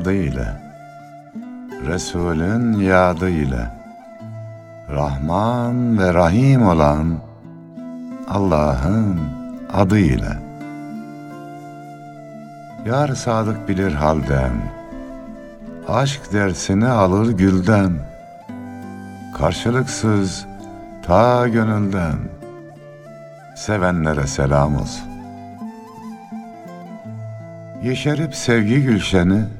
Tadı ile, Resulün yadı ile, Rahman ve Rahim olan Allah'ın adı ile. Yar sadık bilir halden, Aşk dersini alır gülden, Karşılıksız ta gönülden, Sevenlere selam olsun. Yeşerip sevgi gülşeni,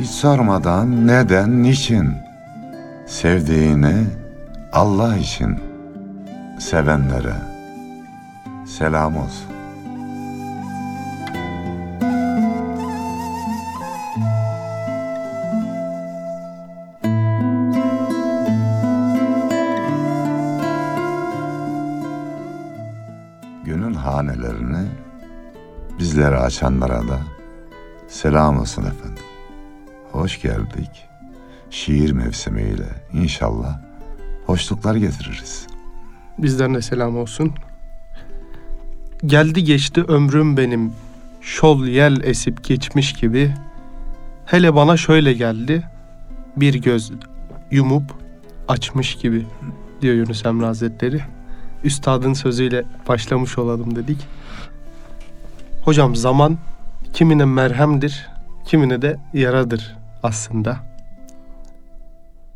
hiç sormadan neden, niçin, sevdiğini Allah için sevenlere selam olsun. Gönül hanelerini bizlere açanlara da selam olsun efendim. Hoş geldik. Şiir mevsimiyle inşallah hoşluklar getiririz. Bizden de selam olsun. Geldi geçti ömrüm benim şol yel esip geçmiş gibi. Hele bana şöyle geldi. Bir göz yumup açmış gibi diyor Yunus Emre Hazretleri. Üstadın sözüyle başlamış olalım dedik. Hocam zaman kimine merhemdir, kimine de yaradır aslında.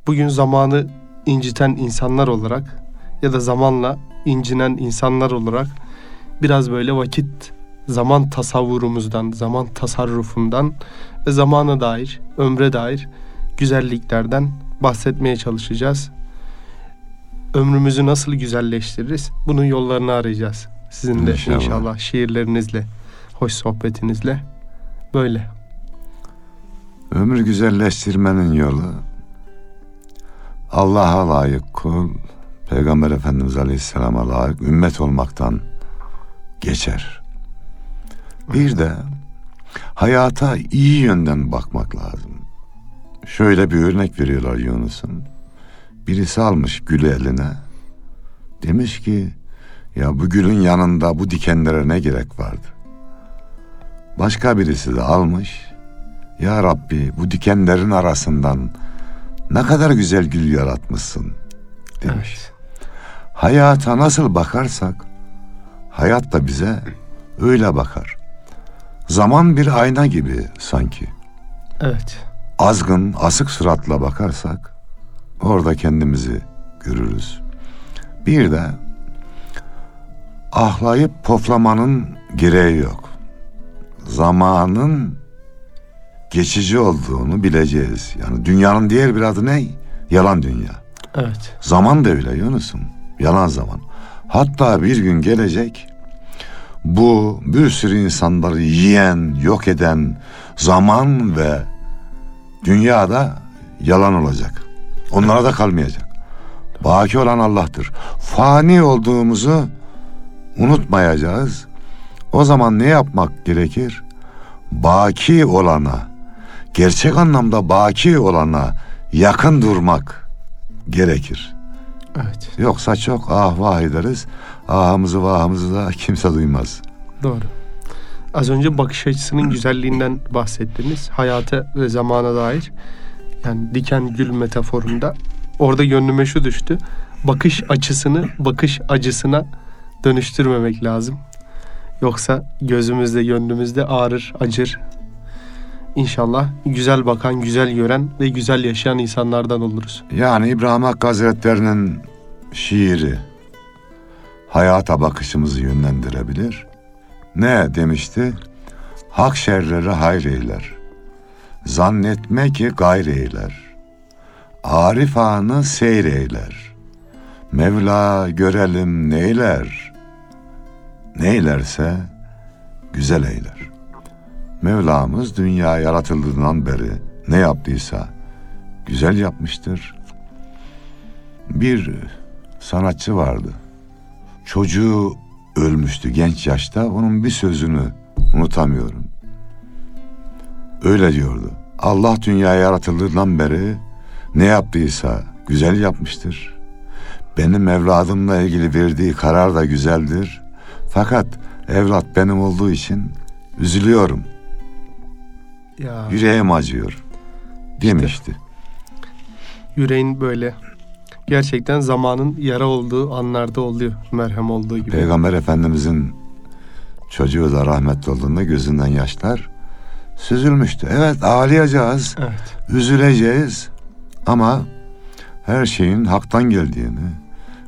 Bugün zamanı inciten insanlar olarak ya da zamanla incinen insanlar olarak biraz böyle vakit zaman tasavvurumuzdan, zaman tasarrufundan ve zamana dair, ömre dair güzelliklerden bahsetmeye çalışacağız. Ömrümüzü nasıl güzelleştiririz? Bunun yollarını arayacağız. Sizin de İnşallah. inşallah, şiirlerinizle, hoş sohbetinizle böyle. Ömrü güzelleştirmenin yolu Allah'a layık kul, Peygamber Efendimiz Aleyhisselam'a layık ümmet olmaktan geçer. Bir de hayata iyi yönden bakmak lazım. Şöyle bir örnek veriyorlar Yunus'un. Birisi almış gülü eline. Demiş ki ya bu gülün yanında bu dikenlere ne gerek vardı? Başka birisi de almış. Ya Rabbi bu dikenlerin arasından ne kadar güzel gül yaratmışsın demiş. Evet. Hayata nasıl bakarsak hayat da bize öyle bakar. Zaman bir ayna gibi sanki. Evet. Azgın, asık suratla bakarsak orada kendimizi görürüz. Bir de ahlayıp poflamanın gereği yok. Zamanın geçici olduğunu bileceğiz. Yani dünyanın diğer bir adı ne? Yalan dünya. Evet. Zaman da öyle Yunus'um. Yalan zaman. Hatta bir gün gelecek bu bir sürü insanları yiyen, yok eden zaman ve dünyada yalan olacak. Onlara da kalmayacak. Baki olan Allah'tır. Fani olduğumuzu unutmayacağız. O zaman ne yapmak gerekir? Baki olana, gerçek anlamda baki olana yakın durmak gerekir. Evet. Yoksa çok ah vah ederiz. Ahımızı vahımızı da kimse duymaz. Doğru. Az önce bakış açısının güzelliğinden bahsettiniz. Hayata ve zamana dair. Yani diken gül metaforunda. Orada gönlüme şu düştü. Bakış açısını bakış acısına dönüştürmemek lazım. Yoksa gözümüzde gönlümüzde ağrır, acır. İnşallah güzel bakan, güzel gören ve güzel yaşayan insanlardan oluruz. Yani İbrahim Hakkı Hazretleri'nin şiiri hayata bakışımızı yönlendirebilir. Ne demişti? Hak şerleri hayır eyler. Zannetme ki gayr eyler. Arif anı seyr eyler. Mevla görelim neyler. Neylerse güzel eyler. Mevlamız dünya yaratıldığından beri ne yaptıysa güzel yapmıştır. Bir sanatçı vardı. Çocuğu ölmüştü genç yaşta. Onun bir sözünü unutamıyorum. Öyle diyordu. Allah dünyayı yaratıldığından beri ne yaptıysa güzel yapmıştır. Benim evladımla ilgili verdiği karar da güzeldir. Fakat evlat benim olduğu için üzülüyorum. Ya Yüreğim acıyor demişti. yüreğin böyle gerçekten zamanın yara olduğu anlarda oluyor. Merhem olduğu gibi. Peygamber Efendimizin çocuğu da rahmetli olduğunda gözünden yaşlar süzülmüştü. Evet ağlayacağız, Evet. üzüleceğiz ama her şeyin haktan geldiğini,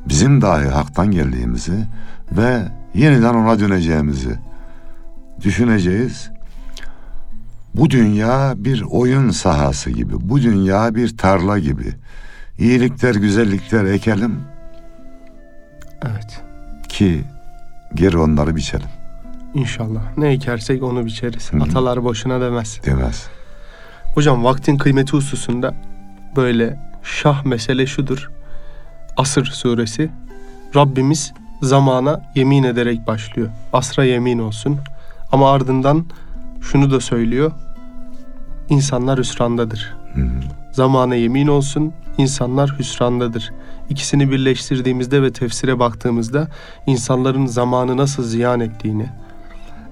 bizim dahi haktan geldiğimizi ve yeniden ona döneceğimizi düşüneceğiz. Bu dünya bir oyun sahası gibi, bu dünya bir tarla gibi. İyilikler, güzellikler ekelim Evet. ki geri onları biçelim İnşallah. Ne ekersek onu biçeriz. Hı hı. Atalar boşuna demez. demez. Hocam vaktin kıymeti hususunda böyle şah mesele şudur. Asır suresi. Rabbimiz zamana yemin ederek başlıyor. Asra yemin olsun. Ama ardından şunu da söylüyor. İnsanlar hüsrandadır. Hı. Zamana yemin olsun, insanlar hüsrandadır. İkisini birleştirdiğimizde ve tefsire baktığımızda insanların zamanı nasıl ziyan ettiğini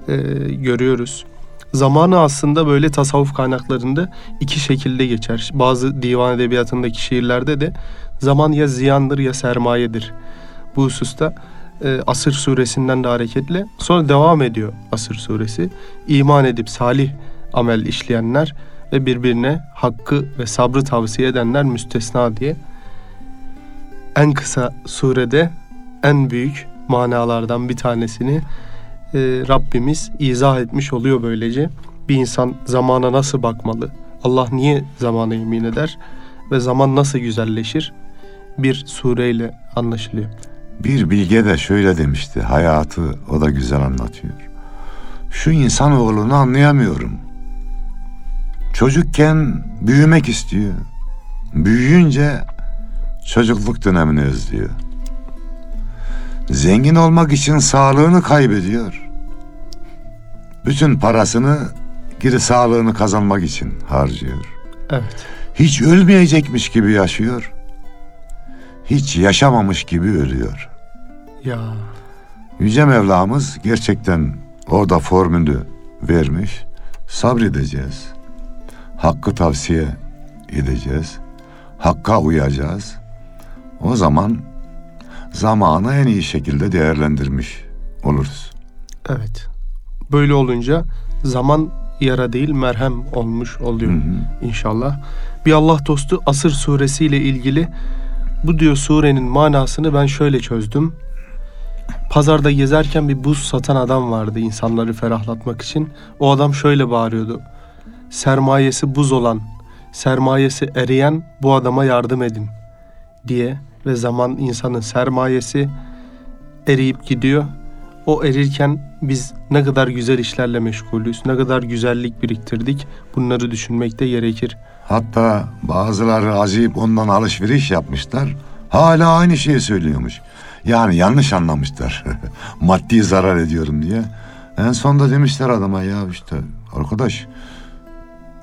e, görüyoruz. Zamanı aslında böyle tasavvuf kaynaklarında iki şekilde geçer. Bazı divan edebiyatındaki şiirlerde de zaman ya ziyandır ya sermayedir. Bu hususta e, Asır suresinden de hareketle sonra devam ediyor Asır suresi. İman edip salih amel işleyenler ve birbirine hakkı ve sabrı tavsiye edenler müstesna diye en kısa surede en büyük manalardan bir tanesini e, Rabbimiz izah etmiş oluyor böylece. Bir insan zamana nasıl bakmalı? Allah niye zamana yemin eder? Ve zaman nasıl güzelleşir? Bir sureyle anlaşılıyor. Bir bilge de şöyle demişti. Hayatı o da güzel anlatıyor. Şu insanoğlunu anlayamıyorum. Çocukken büyümek istiyor. Büyüyünce çocukluk dönemini özlüyor. Zengin olmak için sağlığını kaybediyor. Bütün parasını geri sağlığını kazanmak için harcıyor. Evet. Hiç ölmeyecekmiş gibi yaşıyor. Hiç yaşamamış gibi ölüyor. Ya Yüce Mevlamız gerçekten orada formülü vermiş. Sabredeceğiz. Hakkı tavsiye edeceğiz. Hakka uyacağız. O zaman zamanı en iyi şekilde değerlendirmiş oluruz. evet. Böyle olunca zaman yara değil merhem olmuş oluyor. Hı hı. inşallah. Bir Allah dostu Asır suresi ile ilgili bu diyor surenin manasını ben şöyle çözdüm. Pazarda gezerken bir buz satan adam vardı insanları ferahlatmak için. O adam şöyle bağırıyordu. Sermayesi buz olan, sermayesi eriyen bu adama yardım edin diye ve zaman insanın sermayesi eriyip gidiyor. O erirken biz ne kadar güzel işlerle meşgulüz, ne kadar güzellik biriktirdik bunları düşünmekte gerekir. Hatta bazıları acıyıp ondan alışveriş yapmışlar. Hala aynı şeyi söylüyormuş. Yani yanlış anlamışlar. Maddi zarar ediyorum diye. En sonunda demişler adama ya işte arkadaş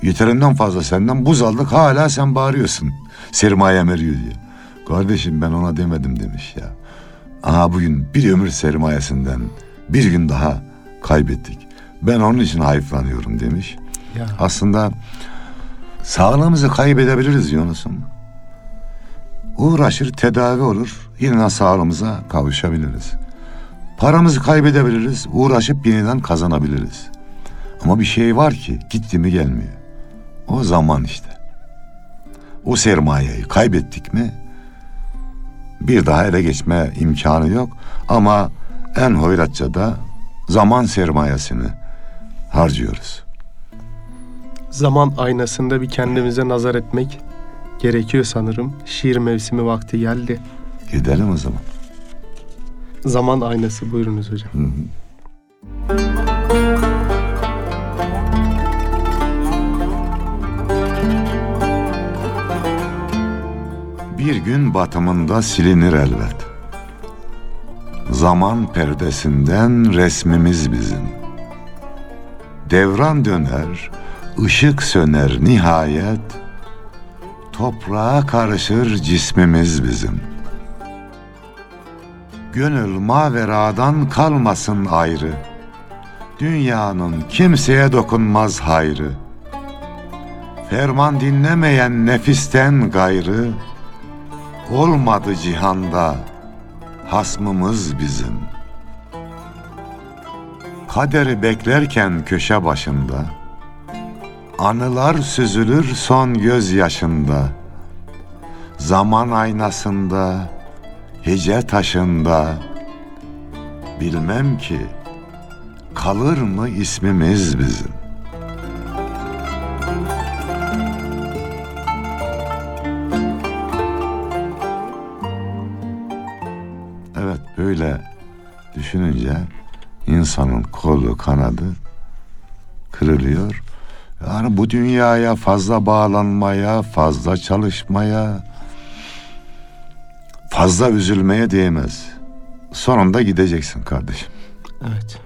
yeterinden fazla senden buz aldık hala sen bağırıyorsun. Sermayem eriyor diye. Kardeşim ben ona demedim demiş ya. Aha bugün bir ömür sermayesinden bir gün daha kaybettik. Ben onun için hayıflanıyorum demiş. Ya Aslında sağlığımızı kaybedebiliriz Yunus'um. Uğraşır tedavi olur yeniden sağlığımıza kavuşabiliriz. Paramızı kaybedebiliriz uğraşıp yeniden kazanabiliriz. Ama bir şey var ki gitti mi gelmiyor. O zaman işte. O sermayeyi kaybettik mi bir daha ele geçme imkanı yok. Ama en hoyratça da zaman sermayesini harcıyoruz. Zaman aynasında bir kendimize nazar etmek gerekiyor sanırım. Şiir mevsimi vakti geldi. Gidelim o zaman. Zaman aynası buyurunuz hocam. Hı hı. Bir gün batımında silinir elbet. Zaman perdesinden resmimiz bizim. Devran döner, ışık söner nihayet. Toprağa karışır cismimiz bizim. Gönül maveradan kalmasın ayrı. Dünyanın kimseye dokunmaz hayrı. Ferman dinlemeyen nefisten gayrı olmadı cihanda hasmımız bizim. Kaderi beklerken köşe başında anılar süzülür son göz yaşında. Zaman aynasında, hece taşında bilmem ki kalır mı ismimiz bizim. Düşününce insanın kolu kanadı kırılıyor. Yani bu dünyaya fazla bağlanmaya, fazla çalışmaya, fazla üzülmeye değmez. Sonunda gideceksin kardeşim. Evet.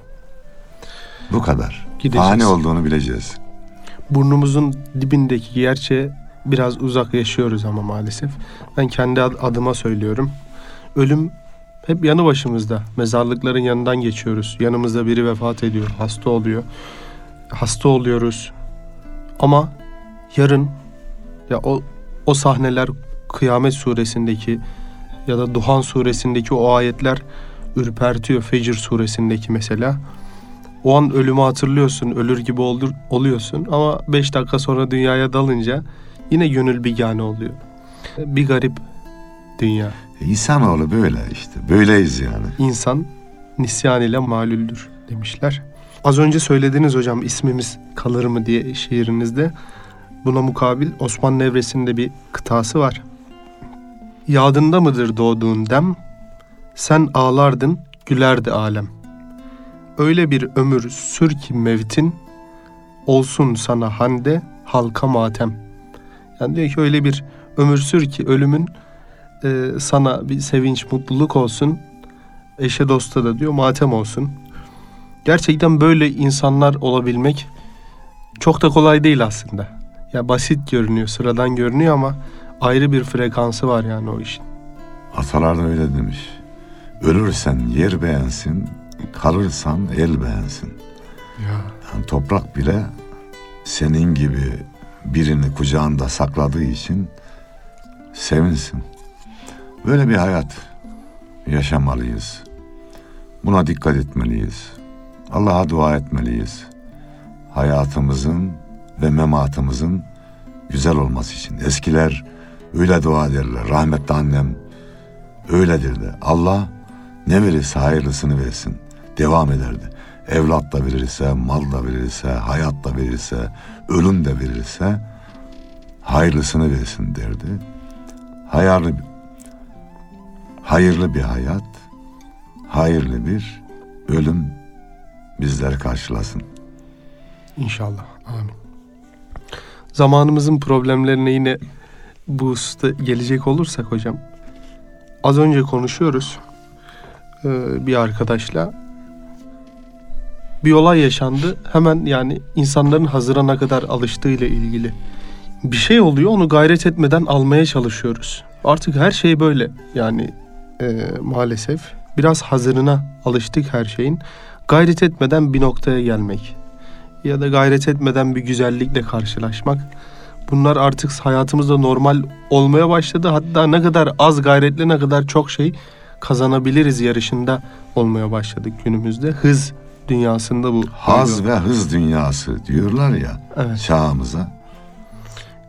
Bu kadar. Gideceğiz. Fani olduğunu bileceğiz. Burnumuzun dibindeki gerçeğe biraz uzak yaşıyoruz ama maalesef. Ben kendi ad- adıma söylüyorum. Ölüm hep yanı başımızda. Mezarlıkların yanından geçiyoruz. Yanımızda biri vefat ediyor, hasta oluyor. Hasta oluyoruz. Ama yarın ya o o sahneler Kıyamet suresindeki ya da Duhan suresindeki o ayetler ürpertiyor. Fecr suresindeki mesela. O an ölümü hatırlıyorsun, ölür gibi olur, oluyorsun ama 5 dakika sonra dünyaya dalınca yine gönül bigane oluyor. Bir garip dünya. İnsanoğlu böyle işte. Böyleyiz yani. İnsan nisyan ile malüldür demişler. Az önce söylediniz hocam ismimiz kalır mı diye şiirinizde. Buna mukabil Osman Nevresi'nde bir kıtası var. Yadında mıdır doğduğun dem? Sen ağlardın, gülerdi alem. Öyle bir ömür sür ki mevtin, olsun sana hande, halka matem. Yani diyor ki öyle bir ömür sür ki ölümün e, sana bir sevinç, mutluluk olsun. Eşe dosta da diyor matem olsun. Gerçekten böyle insanlar olabilmek çok da kolay değil aslında. Ya basit görünüyor, sıradan görünüyor ama ayrı bir frekansı var yani o işin. Atalar da öyle demiş. Ölürsen yer beğensin, kalırsan el beğensin. Ya. Yani toprak bile senin gibi birini kucağında sakladığı için sevinsin. Böyle bir hayat yaşamalıyız. Buna dikkat etmeliyiz. Allah'a dua etmeliyiz. Hayatımızın ve mematımızın güzel olması için. Eskiler öyle dua ederler. Rahmetli annem öyledir de. Allah ne verirse hayırlısını versin. Devam ederdi. Evlat da verirse, mal da verirse, hayat da verirse, ölüm de verirse hayırlısını versin derdi. Hayırlı, hayırlı bir hayat, hayırlı bir ölüm bizleri karşılasın. İnşallah. Amin. Zamanımızın problemlerine yine bu hususta gelecek olursak hocam. Az önce konuşuyoruz ee, bir arkadaşla. Bir olay yaşandı. Hemen yani insanların hazıra ne kadar alıştığıyla ilgili. Bir şey oluyor onu gayret etmeden almaya çalışıyoruz. Artık her şey böyle yani e, maalesef. Biraz hazırına alıştık her şeyin. Gayret etmeden bir noktaya gelmek ya da gayret etmeden bir güzellikle karşılaşmak. Bunlar artık hayatımızda normal olmaya başladı. Hatta ne kadar az gayretle ne kadar çok şey kazanabiliriz yarışında olmaya başladık günümüzde. Hız dünyasında bu. Haz ve hız dünyası diyorlar ya Evet. çağımıza.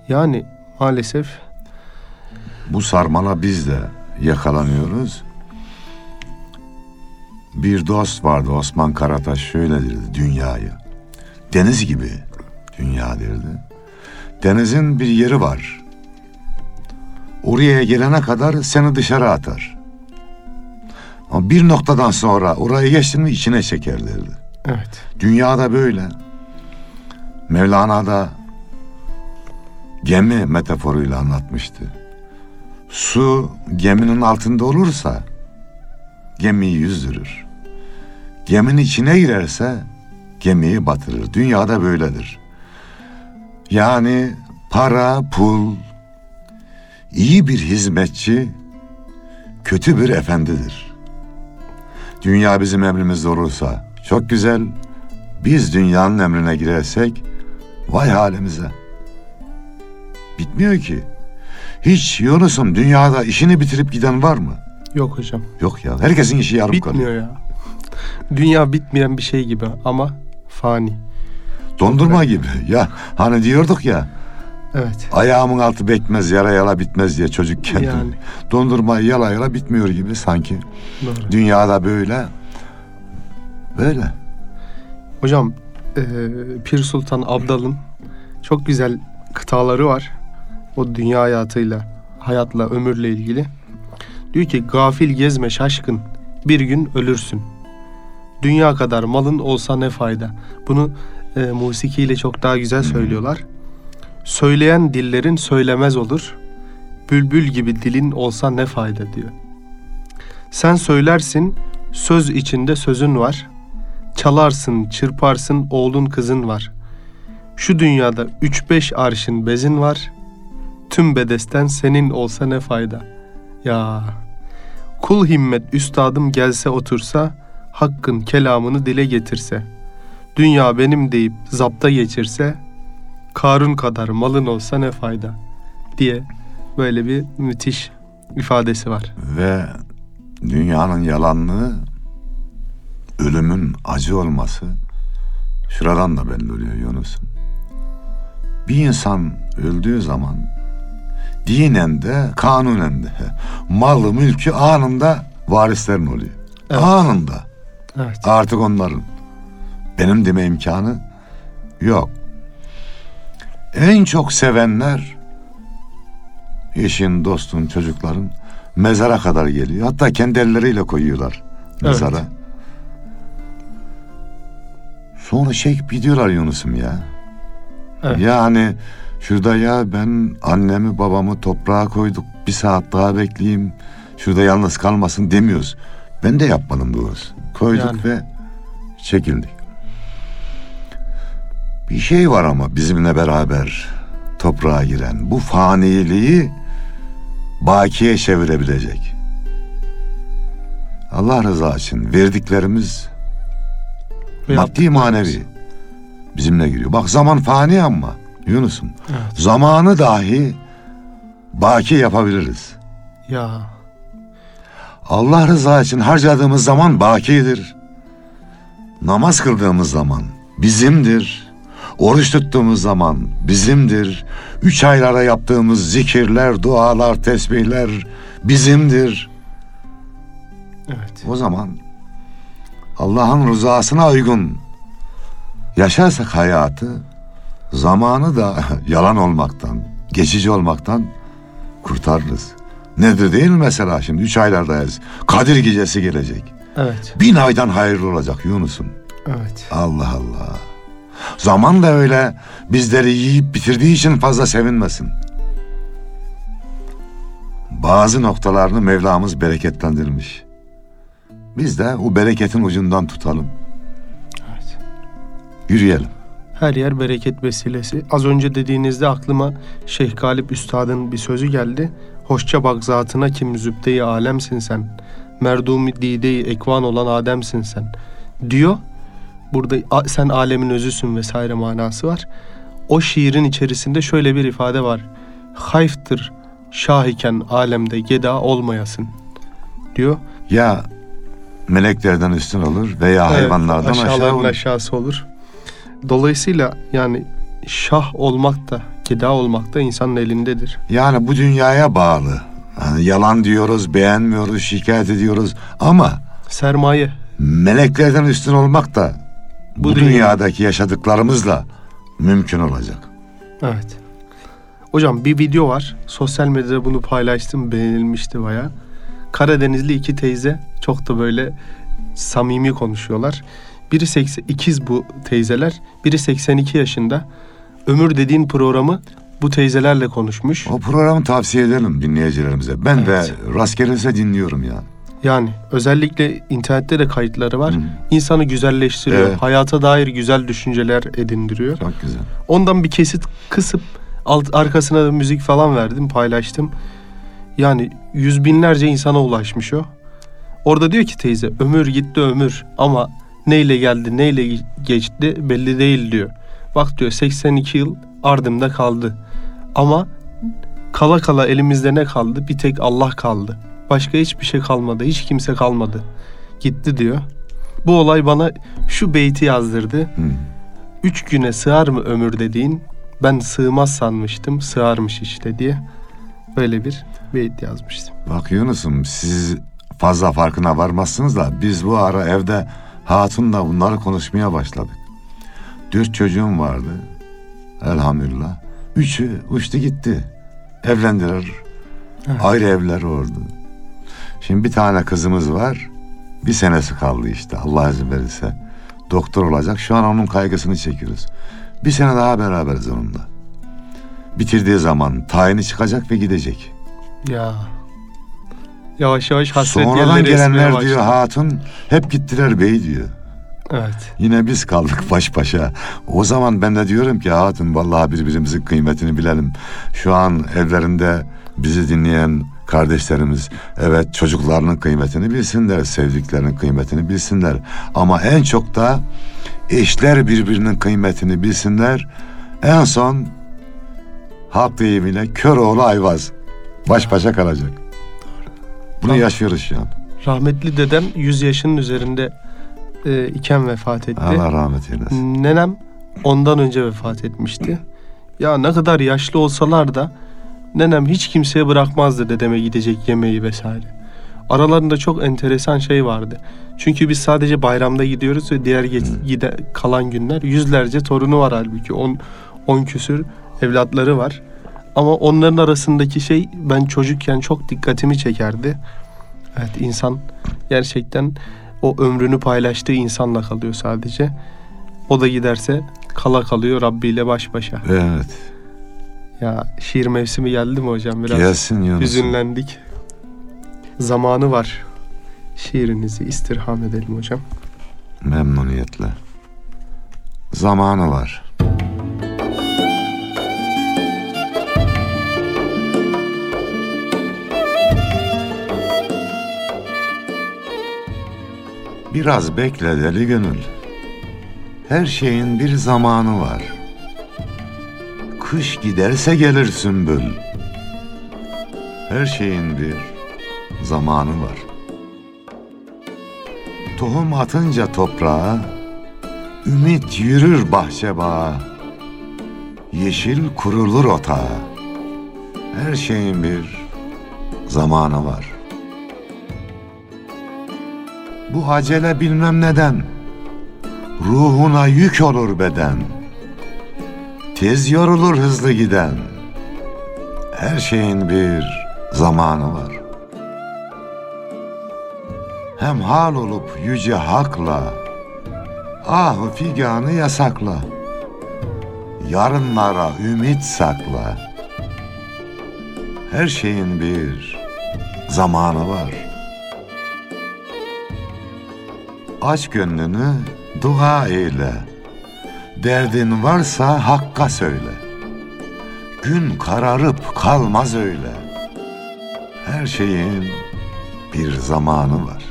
Yani maalesef Bu sarmala biz de yakalanıyoruz. Bir dost vardı Osman Karataş şöyle derdi dünyayı. Deniz gibi dünya derdi. Denizin bir yeri var. Oraya gelene kadar seni dışarı atar. Ama bir noktadan sonra orayı geçtin mi içine çeker derdi. evet. Dünyada böyle. Mevlana da gemi metaforuyla anlatmıştı. Su geminin altında olursa gemiyi yüzdürür. Geminin içine girerse gemiyi batırır. Dünyada böyledir. Yani para, pul, iyi bir hizmetçi, kötü bir efendidir. Dünya bizim emrimizde olursa çok güzel. Biz dünyanın emrine girersek vay halimize. Bitmiyor ki. Hiç Yunus'um dünyada işini bitirip giden var mı? Yok hocam. Yok ya. Herkesin işi yarım kalıyor. Bitmiyor ya. Dünya bitmeyen bir şey gibi ama fani. Dondurma gibi. Ya hani diyorduk ya Evet. ayağımın altı bekmez yara yala bitmez diye çocukken. Yani. Dondurma yala yala bitmiyor gibi sanki. Doğru. Dünyada böyle. Böyle. Hocam e, Pir Sultan Abdal'ın çok güzel kıtaları var. O dünya hayatıyla, hayatla, ömürle ilgili. Diyor ki gafil gezme şaşkın, bir gün ölürsün. Dünya kadar malın olsa ne fayda. Bunu e, musikiyle çok daha güzel söylüyorlar. Söyleyen dillerin söylemez olur. Bülbül gibi dilin olsa ne fayda diyor. Sen söylersin, söz içinde sözün var. Çalarsın, çırparsın, oğlun kızın var. Şu dünyada üç beş arşın bezin var. Tüm bedesten senin olsa ne fayda. Ya kul himmet üstadım gelse otursa, hakkın kelamını dile getirse. Dünya benim deyip zapta geçirse, Karun kadar malın olsa ne fayda diye böyle bir müthiş ifadesi var. Ve dünyanın yalanlığı ölümün acı olması şuradan da belli oluyor Yunus'um. Bir insan öldüğü zaman dinen de kanunen de malı mülkü anında varislerin oluyor. Evet. Anında. Evet. Artık onların. Benim deme imkanı yok. En çok sevenler eşin, dostun, çocukların mezara kadar geliyor. Hatta kendi elleriyle koyuyorlar mezara. Sonra çekip gidiyorlar Yunus'um ya. Evet. Yani şurada ya ben annemi babamı toprağa koyduk bir saat daha bekleyeyim. Şurada yalnız kalmasın demiyoruz. Ben de yapmadım doğrusu. Koyduk Yani. ve çekildik. Bir şey var ama bizimle beraber toprağa giren bu faniliği bakiye çevirebilecek. Allah rızası için verdiklerimiz Ve maddi manevi bizimle giriyor. Bak zaman fani ama Yunus'um. Evet. Zamanı dahi baki yapabiliriz. Ya Allah rızası için harcadığımız zaman bakidir. Namaz kıldığımız zaman bizimdir. Oruç tuttuğumuz zaman bizimdir. Üç aylara yaptığımız zikirler, dualar, tesbihler bizimdir. evet. O zaman Allah'ın rızasına uygun yaşarsak hayatı zamanı da yalan olmaktan, geçici olmaktan kurtarırız. Nedir değil mi mesela şimdi üç aylardayız. Kadir gecesi gelecek. Evet. Bin aydan hayırlı olacak Yunus'um. Evet. Allah Allah. Zaman da öyle bizleri yiyip bitirdiği için fazla sevinmesin. Bazı noktalarını Mevlamız bereketlendirmiş. Biz de o bereketin ucundan tutalım. Evet. Yürüyelim. Her yer bereket vesilesi. Az önce dediğinizde aklıma Şeyh Galip Üstad'ın bir sözü geldi. Hoşça bak zatına kim zübde-i alemsin sen. Merdumi dide-i ekvan olan Ademsin sen. Diyor. Burada sen alemin özüsün vesaire manası var. O şiirin içerisinde şöyle bir ifade var. Hayftır şah iken alemde geda olmayasın. Diyor. Ya meleklerden üstün olur veya Evet, hayvanlardan aşağı olur. aşağısı olur. Dolayısıyla yani şah olmak da, geda olmak da insanın elindedir. Yani bu dünyaya bağlı. Hani yalan diyoruz, beğenmiyoruz, şikayet ediyoruz ama Sermaye. meleklerden üstün olmak da bu, Bu dünya- dünyadaki yaşadıklarımızla mümkün olacak. Evet. Hocam bir video var. Sosyal medyada bunu paylaştım. Beğenilmişti baya. Karadenizli iki teyze çok da böyle samimi konuşuyorlar. Biri 80, ikiz bu teyzeler. Biri 82 yaşında. Ömür dediğin programı bu teyzelerle konuşmuş. O programı tavsiye edelim dinleyicilerimize. Ben Evet. de rastgelese dinliyorum yani. Yani özellikle internette de kayıtları var. Hı. İnsanı güzelleştiriyor. Evet. Hayata dair güzel düşünceler edindiriyor. Çok güzel. Ondan bir kesit kısıp alt, arkasına da müzik falan verdim, paylaştım. Yani yüz binlerce insana ulaşmış o. Orada diyor ki teyze, ömür gitti ömür ama neyle geldi, neyle geçti belli değil diyor. Bak diyor 82 yıl ardımda kaldı. Ama kala kala elimizde ne kaldı? Bir tek Allah kaldı. Başka hiçbir şey kalmadı, hiç kimse kalmadı. Gitti diyor. Bu olay bana şu beyti yazdırdı. Hı. Üç güne sığar mı ömür dediğin ben sığmaz sanmıştım sığarmış işte diye böyle bir beyit yazmıştım. Bak Yunus'um siz fazla farkına varmazsınız da biz bu ara evde hatunla bunları konuşmaya başladık. Dört çocuğum vardı. Elhamdülillah. Üçü uçtu gitti. Evlendiler. Evet. Ayrı evler oldu. Şimdi bir tane kızımız var. Bir senesi kaldı işte Allah izin verirse. Doktor olacak. Şu an onun kaygısını çekiyoruz. Bir sene daha beraberiz onunla. Bitirdiği zaman tayini çıkacak ve gidecek. Ya yavaş yavaş hasret Sonradan gelenler diyor hatun hep gittiler bey diyor. Evet. Yine biz kaldık baş başa. O zaman ben de diyorum ki hatun vallahi birbirimizin kıymetini bilelim. Şu an evlerinde bizi dinleyen kardeşlerimiz evet çocuklarının kıymetini bilsinler, sevdiklerinin kıymetini bilsinler. Ama en çok da eşler birbirinin kıymetini bilsinler. En son halk deyimiyle kör oğlu ayvaz. Baş başa kalacak. Bunu Tamam. yaşıyoruz şu an. Rahmetli dedem 100 yaşının üzerinde e, iken vefat etti. Allah rahmet eylesin. Nenem ondan önce vefat etmişti. Ya ne kadar yaşlı olsalar da nenem hiç kimseye bırakmazdı dedeme gidecek yemeği vesaire. Aralarında çok enteresan şey vardı. Çünkü biz sadece bayramda gidiyoruz ve diğer ge- gide kalan günler yüzlerce torunu var halbuki. 10 10 küsür evlatları var. Ama onların arasındaki şey ben çocukken çok dikkatimi çekerdi. Evet insan gerçekten o ömrünü paylaştığı insanla kalıyor sadece. O da giderse kala kalıyor Rabbi ile baş başa. Evet. Ya şiir mevsimi geldi mi hocam? Biraz Gelsin Yunus. hüzünlendik. Zamanı var. Şiirinizi istirham edelim hocam. Memnuniyetle. Zamanı var. Biraz bekle deli gönül. Her şeyin bir zamanı var. Kış giderse gelir sümbül. Her şeyin bir zamanı var. Tohum atınca toprağa, ümit yürür bahçe bağa. Yeşil kurulur otağa. Her şeyin bir zamanı var. Bu acele bilmem neden. Ruhuna yük olur beden. Tez yorulur hızlı giden. Her şeyin bir zamanı var. Hem hal olup yüce hakla, ahı figanı yasakla. Yarınlara ümit sakla. Her şeyin bir zamanı var. Aç gönlünü dua eyle. Derdin varsa hakka söyle. Gün kararıp kalmaz öyle. Her şeyin bir zamanı var.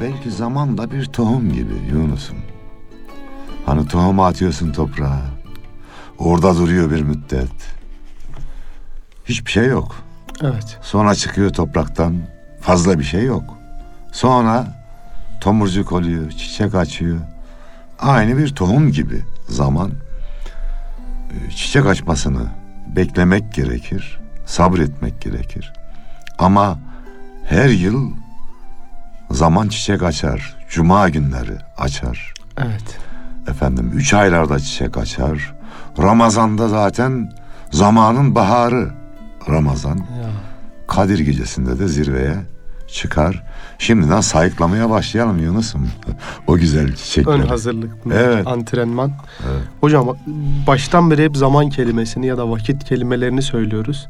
Belki zaman da bir tohum gibi Yunus'um. Hani tohumu atıyorsun toprağa. Orada duruyor bir müddet. Hiçbir şey yok. Evet. Sonra çıkıyor topraktan. Fazla bir şey yok. Sonra tomurcuk oluyor, çiçek açıyor. Aynı bir tohum gibi zaman. e, Çiçek açmasını beklemek gerekir. Sabretmek gerekir. Ama her yıl zaman çiçek açar. Cuma günleri açar. Evet. Efendim üç aylarda çiçek açar. Ramazan'da zaten zamanın baharı Ramazan. Ya. Kadir gecesinde de zirveye çıkar. Şimdiden sayıklamaya başlayalım Yunus'um. o güzel çiçekleri. Ön hazırlık, Evet. antrenman. Evet. Hocam baştan beri hep zaman kelimesini ya da vakit kelimelerini söylüyoruz.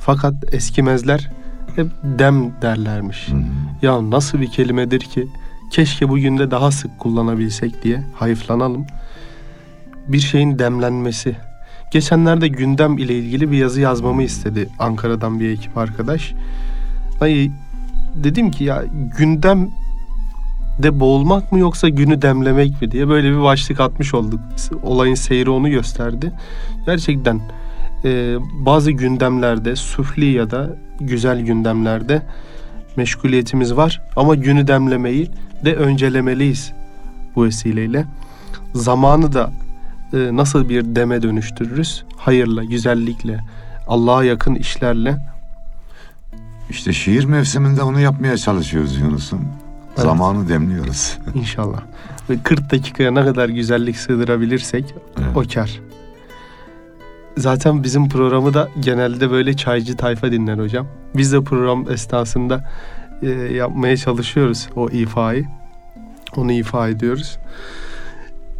Fakat eskimezler hep dem derlermiş. Hı hı. Ya nasıl bir kelimedir ki keşke bugün de daha sık kullanabilsek diye hayıflanalım. Bir şeyin demlenmesi. Geçenlerde gündem ile ilgili bir yazı yazmamı istedi Ankara'dan bir ekip arkadaş. Ay dedim ki ya gündem de boğulmak mı yoksa günü demlemek mi diye böyle bir başlık atmış olduk. Olayın seyri onu gösterdi. Gerçekten e, bazı gündemlerde sufli ya da güzel gündemlerde meşguliyetimiz var ama günü demlemeyi de öncelemeliyiz bu vesileyle. Zamanı da e, nasıl bir deme dönüştürürüz? Hayırla, güzellikle, Allah'a yakın işlerle. İşte şiir mevsiminde onu yapmaya çalışıyoruz Yunus'um. Evet. Zamanı demliyoruz. İnşallah. Ve 40 dakikaya ne kadar güzellik sığdırabilirsek Evet. o kar. Zaten bizim programı da genelde böyle çaycı tayfa dinler hocam. Biz de program esnasında e, yapmaya çalışıyoruz o ifayı. Onu ifa ediyoruz.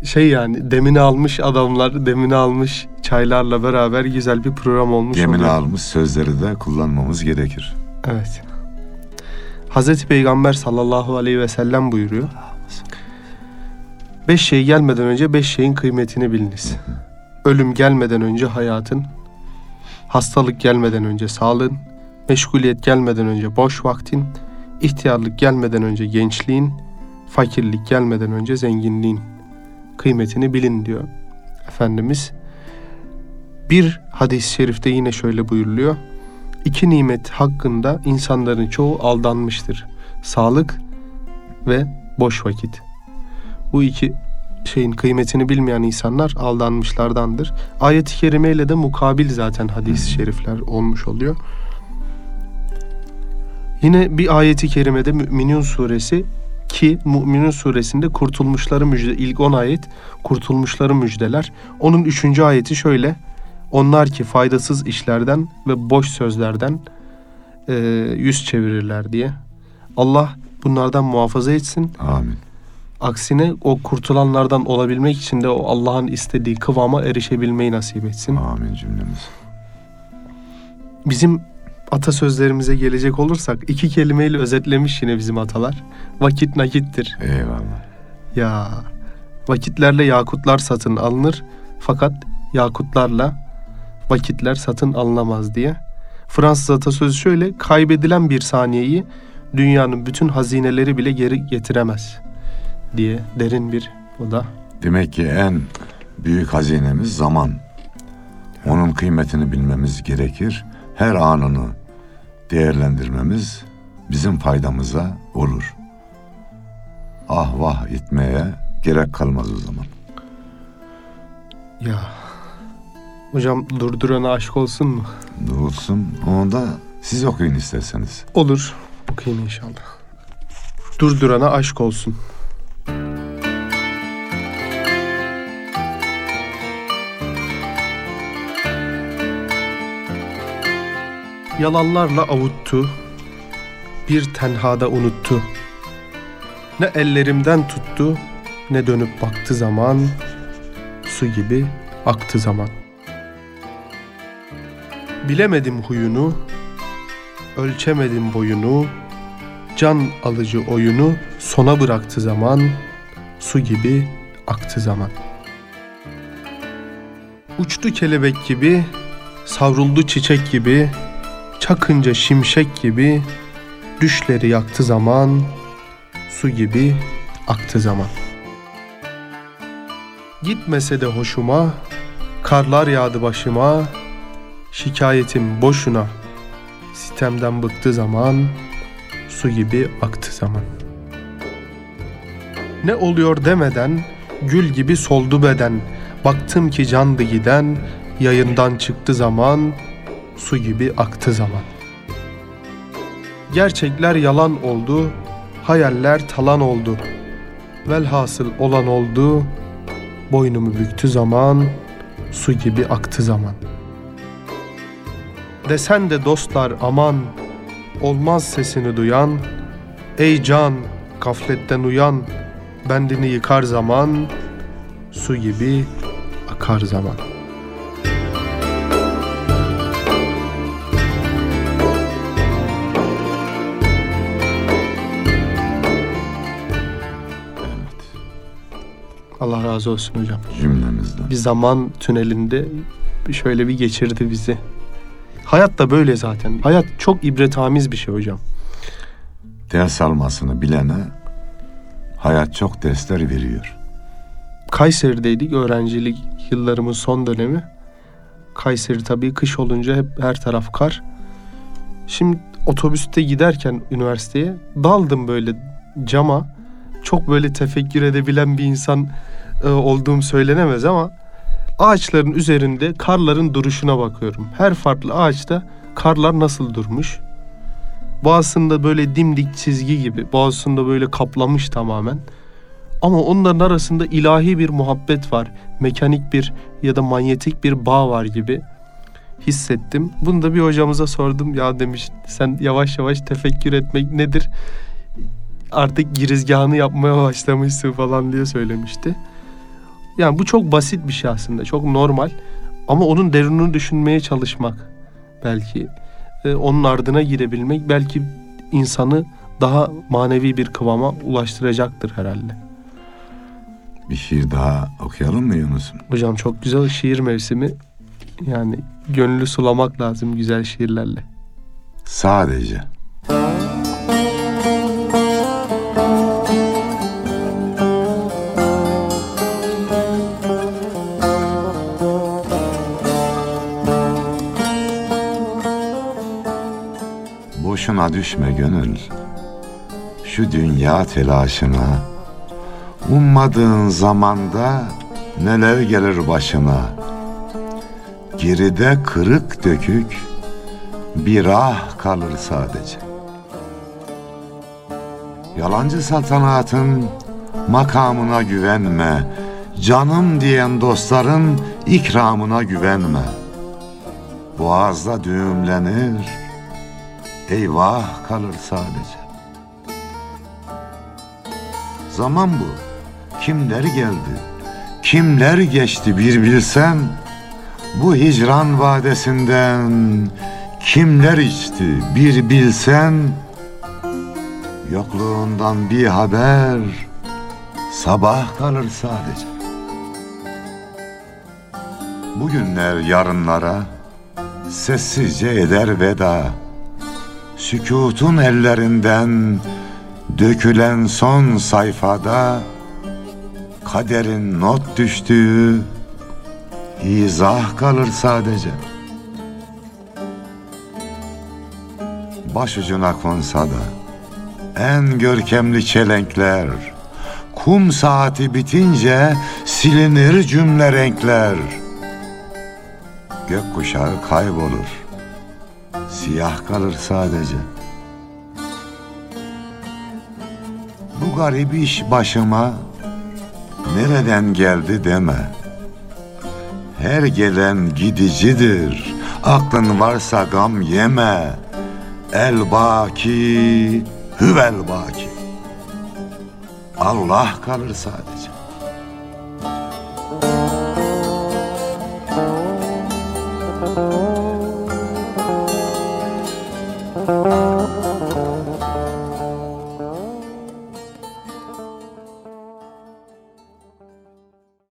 Şey yani demini almış adamlar, demini almış çaylarla beraber güzel bir program olmuş Yemin oluyor. almış sözleri de kullanmamız gerekir. Evet. Hazreti Peygamber sallallahu aleyhi ve sellem buyuruyor. Beş şey gelmeden önce beş şeyin kıymetini biliniz. Ölüm gelmeden önce hayatın, hastalık gelmeden önce sağlığın, meşguliyet gelmeden önce boş vaktin, ihtiyarlık gelmeden önce gençliğin, fakirlik gelmeden önce zenginliğin kıymetini bilin diyor Efendimiz. Bir hadis-i şerifte yine şöyle buyuruluyor. İki nimet hakkında insanların çoğu aldanmıştır. Sağlık ve boş vakit. Bu iki şeyin kıymetini bilmeyen insanlar aldanmışlardandır. Ayet-i kerimeyle de mukabil zaten hadis-i şerifler olmuş oluyor. Yine bir ayeti kerimede Müminun suresi ki Müminun suresinde kurtulmuşları müjde ilk 10 ayet kurtulmuşları müjdeler. Onun üçüncü ayeti şöyle. Onlar ki faydasız işlerden ve boş sözlerden e, yüz çevirirler diye. Allah bunlardan muhafaza etsin. Amin. Aksine o kurtulanlardan olabilmek için de o Allah'ın istediği kıvama erişebilmeyi nasip etsin. Amin cümlemiz. Bizim atasözlerimize gelecek olursak iki kelimeyle özetlemiş yine bizim atalar. Vakit nakittir. Eyvallah. Ya vakitlerle yakutlar satın alınır fakat yakutlarla vakitler satın alınamaz diye. Fransız atasözü şöyle kaybedilen bir saniyeyi dünyanın bütün hazineleri bile geri getiremez diye derin bir o da. Demek ki en büyük hazinemiz zaman. Onun kıymetini bilmemiz gerekir. Her anını değerlendirmemiz bizim faydamıza olur. Ah vah etmeye gerek kalmaz o zaman. Ya hocam durdurana aşk olsun mu? Olsun onu da siz okuyun isterseniz. Olur. Okuyayım inşallah. Durdurana aşk olsun. Yalanlarla avuttu, bir tenhada unuttu. Ne ellerimden tuttu, ne dönüp baktı zaman, su gibi aktı zaman. Bilemedim huyunu, ölçemedim boyunu, can alıcı oyunu sona bıraktı zaman, su gibi aktı zaman. Uçtu kelebek gibi, savruldu çiçek gibi, çakınca şimşek gibi, düşleri yaktı zaman, su gibi aktı zaman. Gitmese de hoşuma, karlar yağdı başıma, şikayetim boşuna, sitemden bıktı zaman, su gibi aktı zaman. Ne oluyor demeden, gül gibi soldu beden, baktım ki candı giden, yayından çıktı zaman, su gibi aktı zaman. Gerçekler yalan oldu, hayaller talan oldu. Velhasıl olan oldu, boynumu büktü zaman, su gibi aktı zaman. Desen de dostlar aman, olmaz sesini duyan, ey can gafletten uyan, bendini yıkar zaman, su gibi akar zaman. Allah razı olsun hocam. Cümlemizden. Bir zaman tünelinde şöyle bir geçirdi bizi. Hayat da böyle zaten. Hayat çok ibretamiz bir şey hocam. Ders almasını bilene hayat çok dersler veriyor. Kayseri'deydik öğrencilik yıllarımın son dönemi. Kayseri tabii kış olunca hep her taraf kar. Şimdi otobüste giderken üniversiteye daldım böyle cama. Çok böyle tefekkür edebilen bir insan e, olduğum söylenemez ama ağaçların üzerinde karların duruşuna bakıyorum. Her farklı ağaçta karlar nasıl durmuş? Bazısında böyle dimdik çizgi gibi, bazısında böyle kaplamış tamamen. Ama onların arasında ilahi bir muhabbet var. Mekanik bir ya da manyetik bir bağ var gibi hissettim. Bunu da bir hocamıza sordum. Ya demiş sen yavaş yavaş tefekkür etmek nedir? Artık girizgahını yapmaya başlamışsın falan diye söylemişti. Yani bu çok basit bir şey aslında. Çok normal. Ama onun derinini düşünmeye çalışmak belki. e, onun ardına girebilmek belki insanı daha manevi bir kıvama ulaştıracaktır herhalde. Bir şiir daha okuyalım mı Yunus'um? Hocam çok güzel şiir mevsimi. Yani gönlü sulamak lazım güzel şiirlerle. Sadece. Boşuna düşme gönül. Şu dünya telaşına. Ummadığın zamanda neler gelir başına. Geride kırık dökük bir ah kalır sadece. Yalancı saltanatın makamına güvenme. Canım diyen dostların ikramına güvenme. Boğazda düğümlenir, eyvah kalır sadece. Zaman bu. Kimler geldi, kimler geçti bir bilsen. Bu hicran vadesinden kimler içti bir bilsen. Yokluğundan bir haber, sabah kalır sadece. Bugünler yarınlara sessizce eder veda. Sükutun ellerinden dökülen son sayfada kaderin not düştüğü izah kalır sadece. Başucuna konsa da en görkemli çelenkler kum saati bitince silinir cümle renkler. Gökkuşağı kaybolur. Siyah kalır sadece. Bu garip iş başıma nereden geldi deme. Her gelen gidicidir. Aklın varsa gam yeme. El baki, hüvel baki. Allah kalır sadece.